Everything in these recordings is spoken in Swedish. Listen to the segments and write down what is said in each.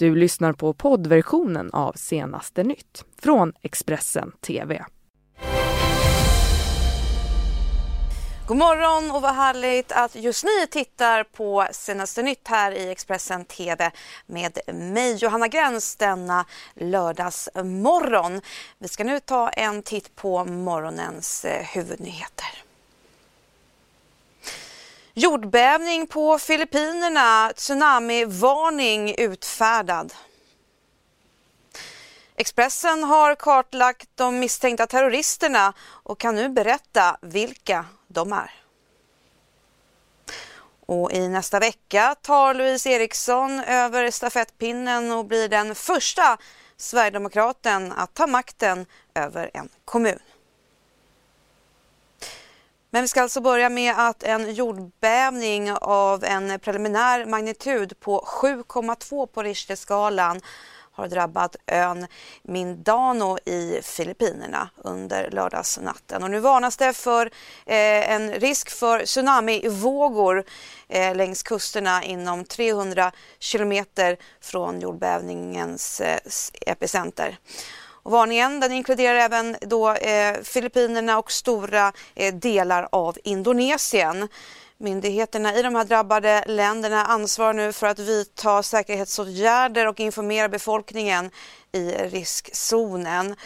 Du lyssnar på poddversionen av senaste nytt från Expressen TV. God morgon och vad härligt att just ni tittar på senaste nytt här i Expressen TV med mig Johanna Gräns denna lördagsmorgon. Vi ska nu ta en titt på morgonens eh, huvudnyheter. Jordbävning på Filippinerna, tsunamivarning utfärdad. Expressen har kartlagt de misstänkta terroristerna och kan nu berätta vilka de är. Och i nästa vecka tar Louise Eriksson över stafettpinnen och blir den första Sverigedemokraten att ta makten över en kommun. Men vi ska alltså börja med att en jordbävning av en preliminär magnitud på 7,2 på Richterskalan har drabbat ön Mindano i Filippinerna under lördagsnatten. Och nu varnas det för eh, en risk för tsunamivågor eh, längs kusterna inom 300 kilometer från jordbävningens eh, epicenter. Och varningen den inkluderar även då, eh, Filippinerna och stora eh, delar av Indonesien. Myndigheterna i de här drabbade länderna ansvarar nu för att vidta säkerhetsåtgärder och informera befolkningen i riskzonen.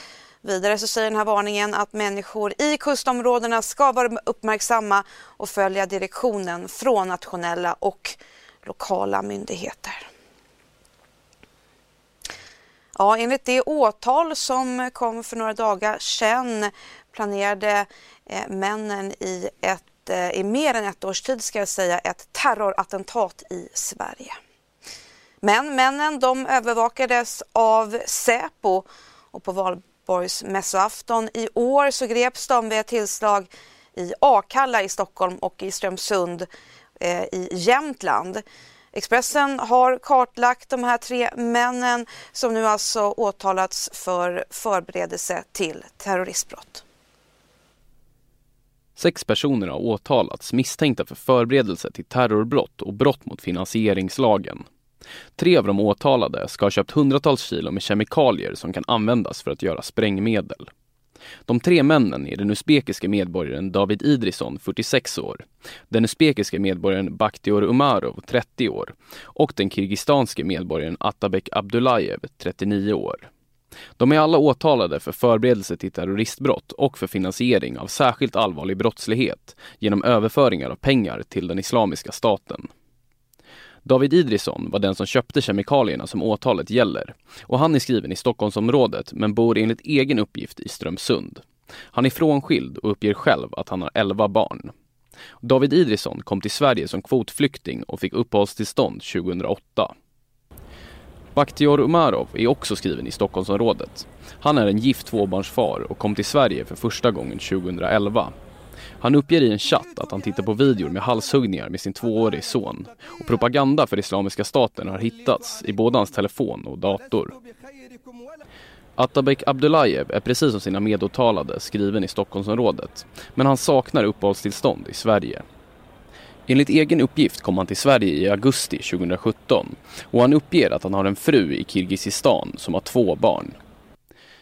Vidare så säger den här varningen att människor i kustområdena ska vara uppmärksamma och följa direktionen från nationella och lokala myndigheter. Ja, enligt det åtal som kom för några dagar sedan planerade eh, männen i ett Eh, i mer än ett års tid ska jag säga ett terrorattentat i Sverige. Men männen de övervakades av Säpo och på valborgsmässoafton i år så greps de vid ett tillslag i Akalla i Stockholm och i Strömsund eh, i Jämtland. Expressen har kartlagt de här tre männen som nu alltså åtalats för förberedelse till terroristbrott. Sex personer har åtalats misstänkta för förberedelse till terrorbrott och brott mot finansieringslagen. Tre av de åtalade ska ha köpt hundratals kilo med kemikalier som kan användas för att göra sprängmedel. De tre männen är den usbekiske medborgaren David Idrisson, 46 år, den usbekiske medborgaren Bakhtior Umarov, 30 år och den kirgistanske medborgaren Atabek Abdullajev, 39 år. De är alla åtalade för förberedelse till terroristbrott och för finansiering av särskilt allvarlig brottslighet genom överföringar av pengar till den Islamiska staten. David Idrisson var den som köpte kemikalierna som åtalet gäller och han är skriven i Stockholmsområdet men bor enligt egen uppgift i Strömsund. Han är frånskild och uppger själv att han har 11 barn. David Idrisson kom till Sverige som kvotflykting och fick uppehållstillstånd 2008. Bakhtior Umarov är också skriven i Stockholmsområdet. Han är en gift tvåbarnsfar och kom till Sverige för första gången 2011. Han uppger i en chatt att han tittar på videor med halshuggningar med sin tvåårige son och propaganda för Islamiska staten har hittats i både hans telefon och dator. Atabek Abdullayev är precis som sina medåtalade skriven i Stockholmsområdet men han saknar uppehållstillstånd i Sverige. Enligt egen uppgift kom han till Sverige i augusti 2017 och han uppger att han har en fru i Kirgizistan som har två barn.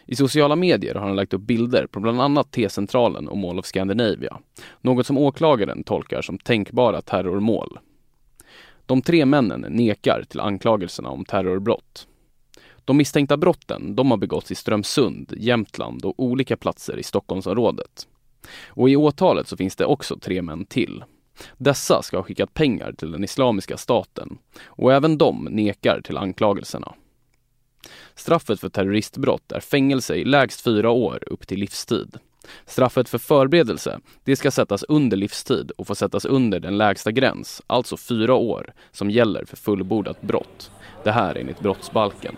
I sociala medier har han lagt upp bilder på bland annat T-centralen och Mall of Scandinavia, något som åklagaren tolkar som tänkbara terrormål. De tre männen nekar till anklagelserna om terrorbrott. De misstänkta brotten de har begåtts i Strömsund, Jämtland och olika platser i Stockholmsområdet. Och i åtalet så finns det också tre män till. Dessa ska ha skickat pengar till den Islamiska staten och även de nekar till anklagelserna. Straffet för terroristbrott är fängelse i lägst fyra år upp till livstid. Straffet för förberedelse, det ska sättas under livstid och få sättas under den lägsta gräns, alltså fyra år, som gäller för fullbordat brott. Det här enligt brottsbalken.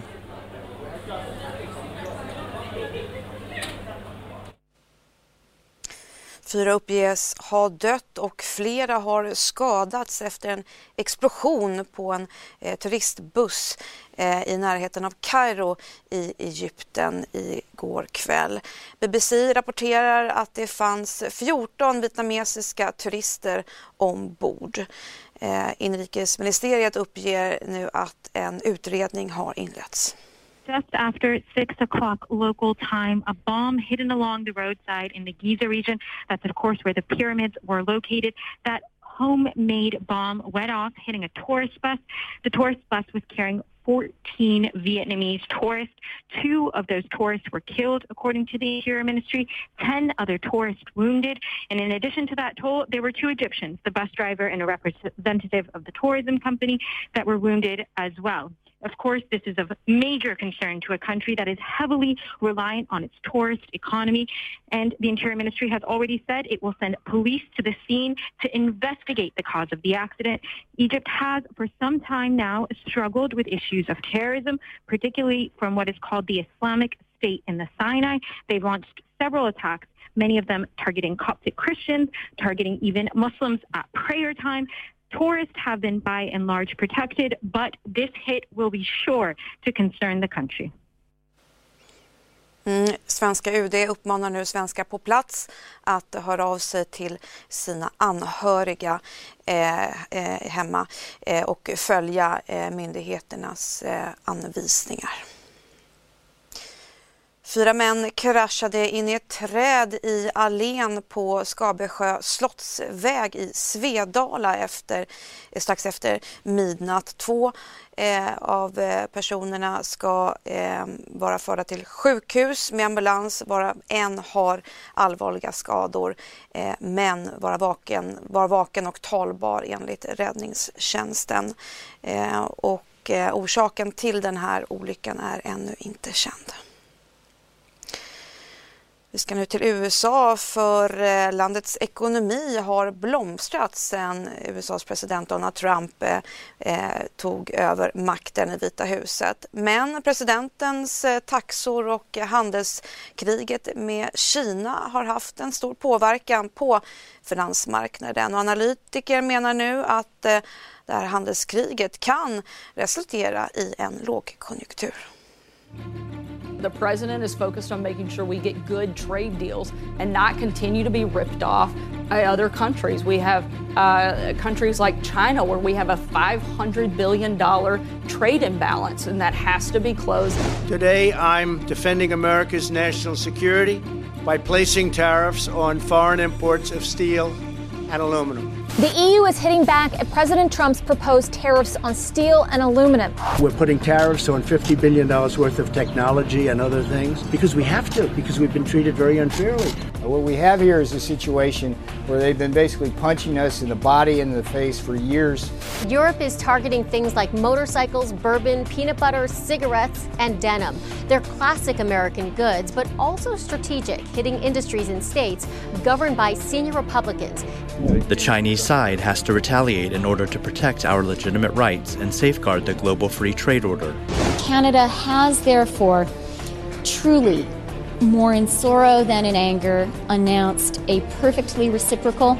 Fyra uppges ha dött och flera har skadats efter en explosion på en eh, turistbuss eh, i närheten av Kairo i Egypten igår kväll. BBC rapporterar att det fanns 14 vietnamesiska turister ombord. Eh, inrikesministeriet uppger nu att en utredning har inletts. Just after 6 o'clock local time, a bomb hidden along the roadside in the Giza region, that's of course where the pyramids were located, that homemade bomb went off, hitting a tourist bus. The tourist bus was carrying 14 Vietnamese tourists. Two of those tourists were killed, according to the Interior Ministry, 10 other tourists wounded. And in addition to that toll, there were two Egyptians, the bus driver and a representative of the tourism company, that were wounded as well. Of course, this is of major concern to a country that is heavily reliant on its tourist economy. And the Interior Ministry has already said it will send police to the scene to investigate the cause of the accident. Egypt has, for some time now, struggled with issues of terrorism, particularly from what is called the Islamic State in the Sinai. They've launched several attacks many of them targeting Coptic Christians, targeting even Muslims at prayer time. Tourists have been by and large protected, but this hit will be sure to concern the country. Mm, svenska UD uppmanar nu svenskar på plats att höra av sig till sina anhöriga eh, eh, hemma eh, och följa eh, myndigheternas eh, anvisningar. Fyra män kraschade in i ett träd i allén på Skabesjö slottsväg i Svedala efter, eh, strax efter midnatt. Två eh, av eh, personerna ska eh, vara förda till sjukhus med ambulans. Bara en har allvarliga skador eh, men var vaken, var vaken och talbar enligt räddningstjänsten. Eh, och eh, orsaken till den här olyckan är ännu inte känd. Vi ska nu till USA för eh, landets ekonomi har blomstrat sedan USAs president Donald Trump eh, eh, tog över makten i Vita huset. Men presidentens eh, taxor och handelskriget med Kina har haft en stor påverkan på finansmarknaden och analytiker menar nu att eh, det här handelskriget kan resultera i en lågkonjunktur. The president is focused on making sure we get good trade deals and not continue to be ripped off by other countries. We have uh, countries like China where we have a $500 billion trade imbalance, and that has to be closed. Today, I'm defending America's national security by placing tariffs on foreign imports of steel and aluminum. The EU is hitting back at President Trump's proposed tariffs on steel and aluminum. We're putting tariffs on $50 billion worth of technology and other things because we have to, because we've been treated very unfairly. What we have here is a situation where they've been basically punching us in the body and the face for years. Europe is targeting things like motorcycles, bourbon, peanut butter, cigarettes, and denim. They're classic American goods, but also strategic, hitting industries and states governed by senior Republicans. The Chinese side has to retaliate in order to protect our legitimate rights and safeguard the global free trade order. Canada has therefore truly more in sorrow than in anger, announced a perfectly reciprocal,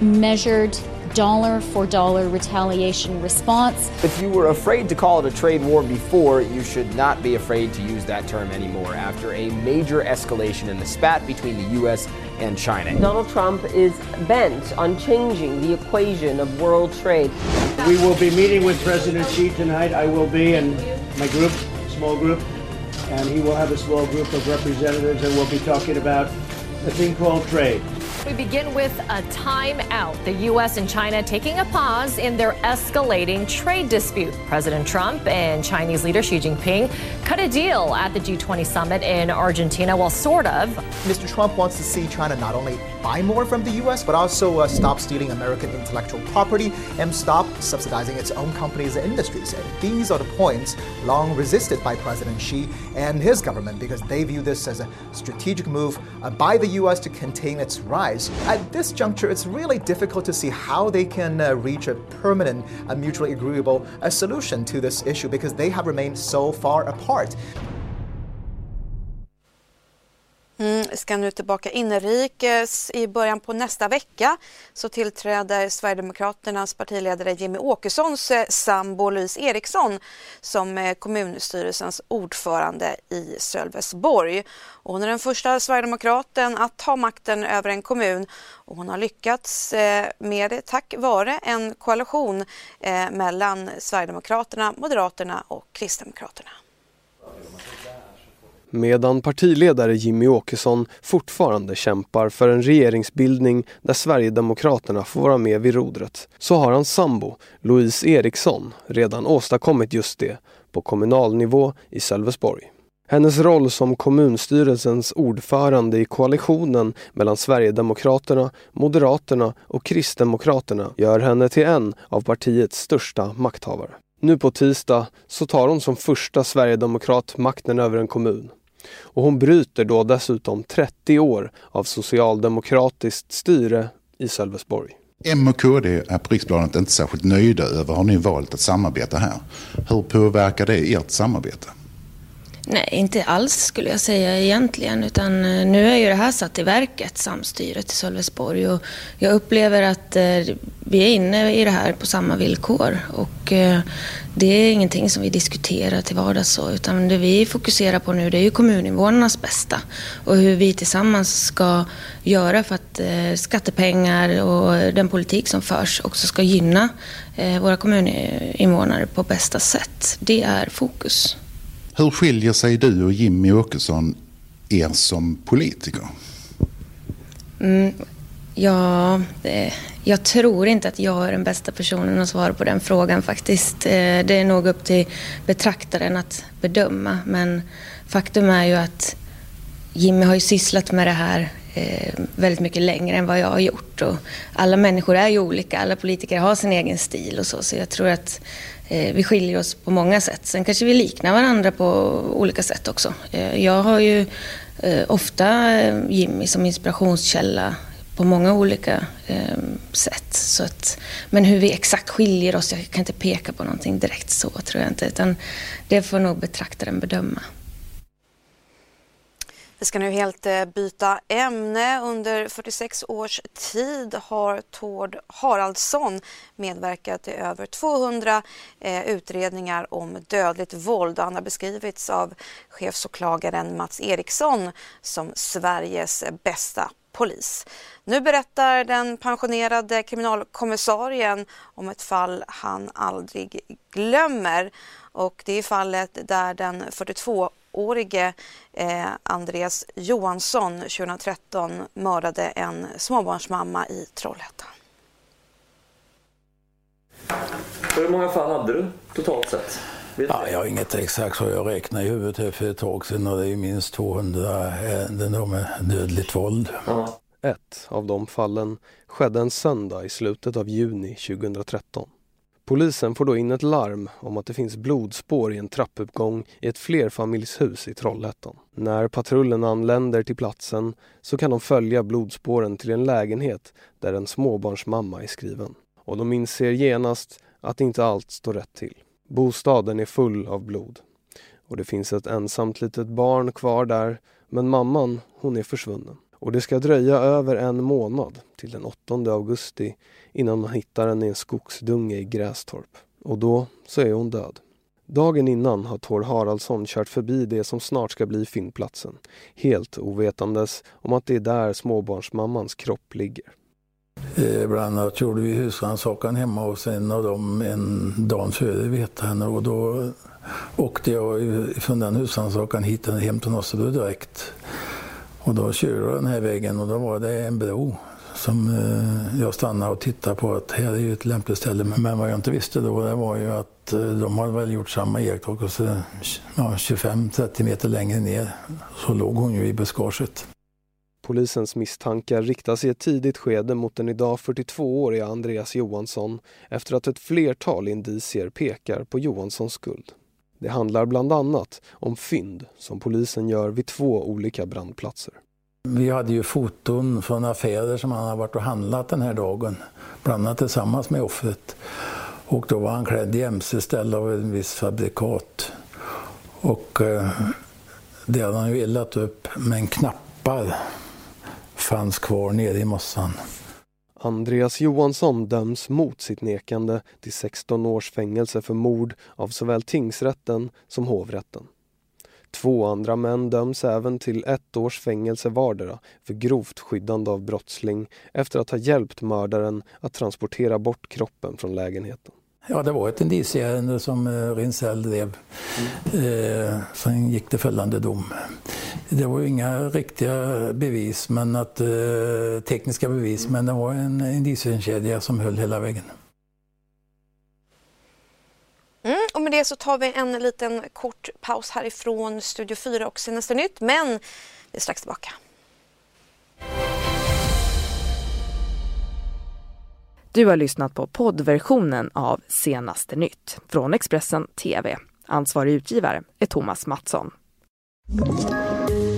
measured, dollar for dollar retaliation response. If you were afraid to call it a trade war before, you should not be afraid to use that term anymore after a major escalation in the spat between the U.S. and China. Donald Trump is bent on changing the equation of world trade. We will be meeting with President Xi tonight. I will be, and my group, small group, and he will have a small group of representatives, and we'll be talking about a thing called trade. We begin with a timeout. The U.S. and China taking a pause in their escalating trade dispute. President Trump and Chinese leader Xi Jinping cut a deal at the G20 summit in Argentina. Well, sort of. Mr. Trump wants to see China not only buy more from the U.S., but also uh, stop stealing American intellectual property and stop subsidizing its own companies and industries. And these are the points long resisted by President Xi and his government because they view this as a strategic move uh, by the U.S. to contain its rise. At this juncture, it's really difficult to see how they can uh, reach a permanent, uh, mutually agreeable uh, solution to this issue because they have remained so far apart. Mm, ska nu tillbaka inrikes. I början på nästa vecka så tillträder Sverigedemokraternas partiledare Jimmy Åkessons eh, sambo Louise Eriksson som eh, kommunstyrelsens ordförande i Sölvesborg. Och hon är den första sverigedemokraten att ta makten över en kommun och hon har lyckats eh, med det tack vare en koalition mellan Sverigedemokraterna, Moderaterna och Kristdemokraterna. Medan partiledare Jimmy Åkesson fortfarande kämpar för en regeringsbildning där Sverigedemokraterna får vara med vid rodret så har hans sambo Louise Eriksson redan åstadkommit just det på kommunal nivå i Sölvesborg. Hennes roll som kommunstyrelsens ordförande i koalitionen mellan Sverigedemokraterna, Moderaterna och Kristdemokraterna gör henne till en av partiets största makthavare. Nu på tisdag så tar hon som första sverigedemokrat makten över en kommun. Och hon bryter då dessutom 30 år av socialdemokratiskt styre i Sölvesborg. M och KD är på riksplanet inte särskilt nöjda över har ni valt att samarbeta här. Hur påverkar det ert samarbete? Nej, inte alls skulle jag säga egentligen. Utan eh, nu är ju det här satt i verket, samstyret i Sölvesborg. Och jag upplever att eh, vi är inne i det här på samma villkor. Och eh, det är ingenting som vi diskuterar till vardags så. Utan det vi fokuserar på nu det är ju kommuninvånarnas bästa. Och hur vi tillsammans ska göra för att skattepengar och den politik som förs också ska gynna våra kommuninvånare på bästa sätt. Det är fokus. Hur skiljer sig du och Jimmy Åkesson er som politiker? Mm, ja, det, jag tror inte att jag är den bästa personen att svara på den frågan faktiskt. Eh, det är nog upp till betraktaren att bedöma. Men faktum är ju att Jimmy har ju sysslat med det här eh, väldigt mycket längre än vad jag har gjort. Och alla människor är ju olika, alla politiker har sin egen stil och så. Så jag tror att eh, vi skiljer oss på många sätt. Sen kanske vi liknar varandra på olika sätt också. Jag har ju ofta Jimmy som inspirationskälla på många olika ehm, sätt. Så att, men hur vi exakt skiljer oss, jag kan inte peka på någonting direkt så tror jag inte. Utan det får nog betraktaren bedöma. Vi ska nu helt eh, byta ämne. Under 46 års tid har Tord Haraldsson medverkat i över 200 eh, utredningar om dödligt våld. Han har beskrivits av chefsåklagaren Mats Eriksson som Sveriges bästa polis. Nu berättar den pensionerade kriminalkommissarien om ett fall han aldrig glömmer. Och det är fallet där den 42-årige eh, Andreas Johansson 2013 mördade en småbarnsmamma i Trollhättan. Hur många fall hade du totalt sett? Ja, jag har inget exakt så jag räknade i huvudet för ett tag sedan och det är minst 200 ärenden med dödligt våld. Ja. Ett av de fallen skedde en söndag i slutet av juni 2013. Polisen får då in ett larm om att det finns blodspår i en trappuppgång i ett flerfamiljshus i Trollhättan. När patrullen anländer till platsen så kan de följa blodspåren till en lägenhet där en småbarnsmamma är skriven. Och de inser genast att inte allt står rätt till. Bostaden är full av blod. Och det finns ett ensamt litet barn kvar där men mamman, hon är försvunnen. Och det ska dröja över en månad till den 8 augusti innan man hittar henne i en skogsdunge i Grästorp. Och då så är hon död. Dagen innan har Tor Haraldsson kört förbi det som snart ska bli fyndplatsen. Helt ovetandes om att det är där småbarnsmammans kropp ligger. Eh, bland annat gjorde vi husrannsakan hemma hos en av dem en dag före vi hittade henne och då åkte jag från den husrannsakan hit hem till Nossebro direkt. Och då körde jag den här vägen och då var det en bro som eh, jag stannade och tittade på att här är ju ett lämpligt ställe. Men vad jag inte visste då det var ju att eh, de hade väl gjort samma iakttagelse ja, 25-30 meter längre ner. Så låg hon ju i buskaget. Polisens misstankar riktas i ett tidigt skede mot den idag 42-åriga Andreas Johansson efter att ett flertal indicier pekar på Johanssons skuld. Det handlar bland annat om fynd som polisen gör vid två olika brandplatser. Vi hade ju foton från affärer som han har varit och handlat den här dagen, bland annat tillsammans med offret. Och då var han klädd i mc-ställ av en viss fabrikat. Och eh, det hade han ju eldat upp med en knappar fanns kvar nere i mossan. Andreas Johansson döms mot sitt nekande till 16 års fängelse för mord av såväl tingsrätten som hovrätten. Två andra män döms även till ett års fängelse vardera för grovt skyddande av brottsling efter att ha hjälpt mördaren att transportera bort kroppen från lägenheten. Ja, det var ett indicieärende som eh, Rinsell drev. Eh, sen gick det fällande dom. Det var ju inga riktiga bevis, men att, eh, tekniska bevis, men det var en indiciekedja som höll hela vägen. Mm, och med det så tar vi en liten kort paus härifrån Studio 4 och Senaste Nytt, men vi är strax tillbaka. Du har lyssnat på poddversionen av Senaste nytt från Expressen TV. Ansvarig utgivare är Thomas Mattsson.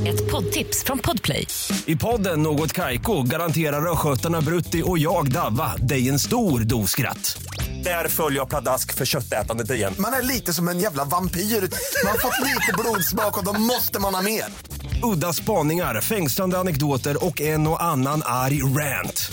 Ett poddtips från Podplay. I podden Något Kaiko garanterar östgötarna Brutti och jag, Davva, dig en stor dos skratt. Där följer jag pladask för köttätandet igen. Man är lite som en jävla vampyr. Man har fått lite blodsmak och då måste man ha mer. Udda spaningar, fängslande anekdoter och en och annan arg rant.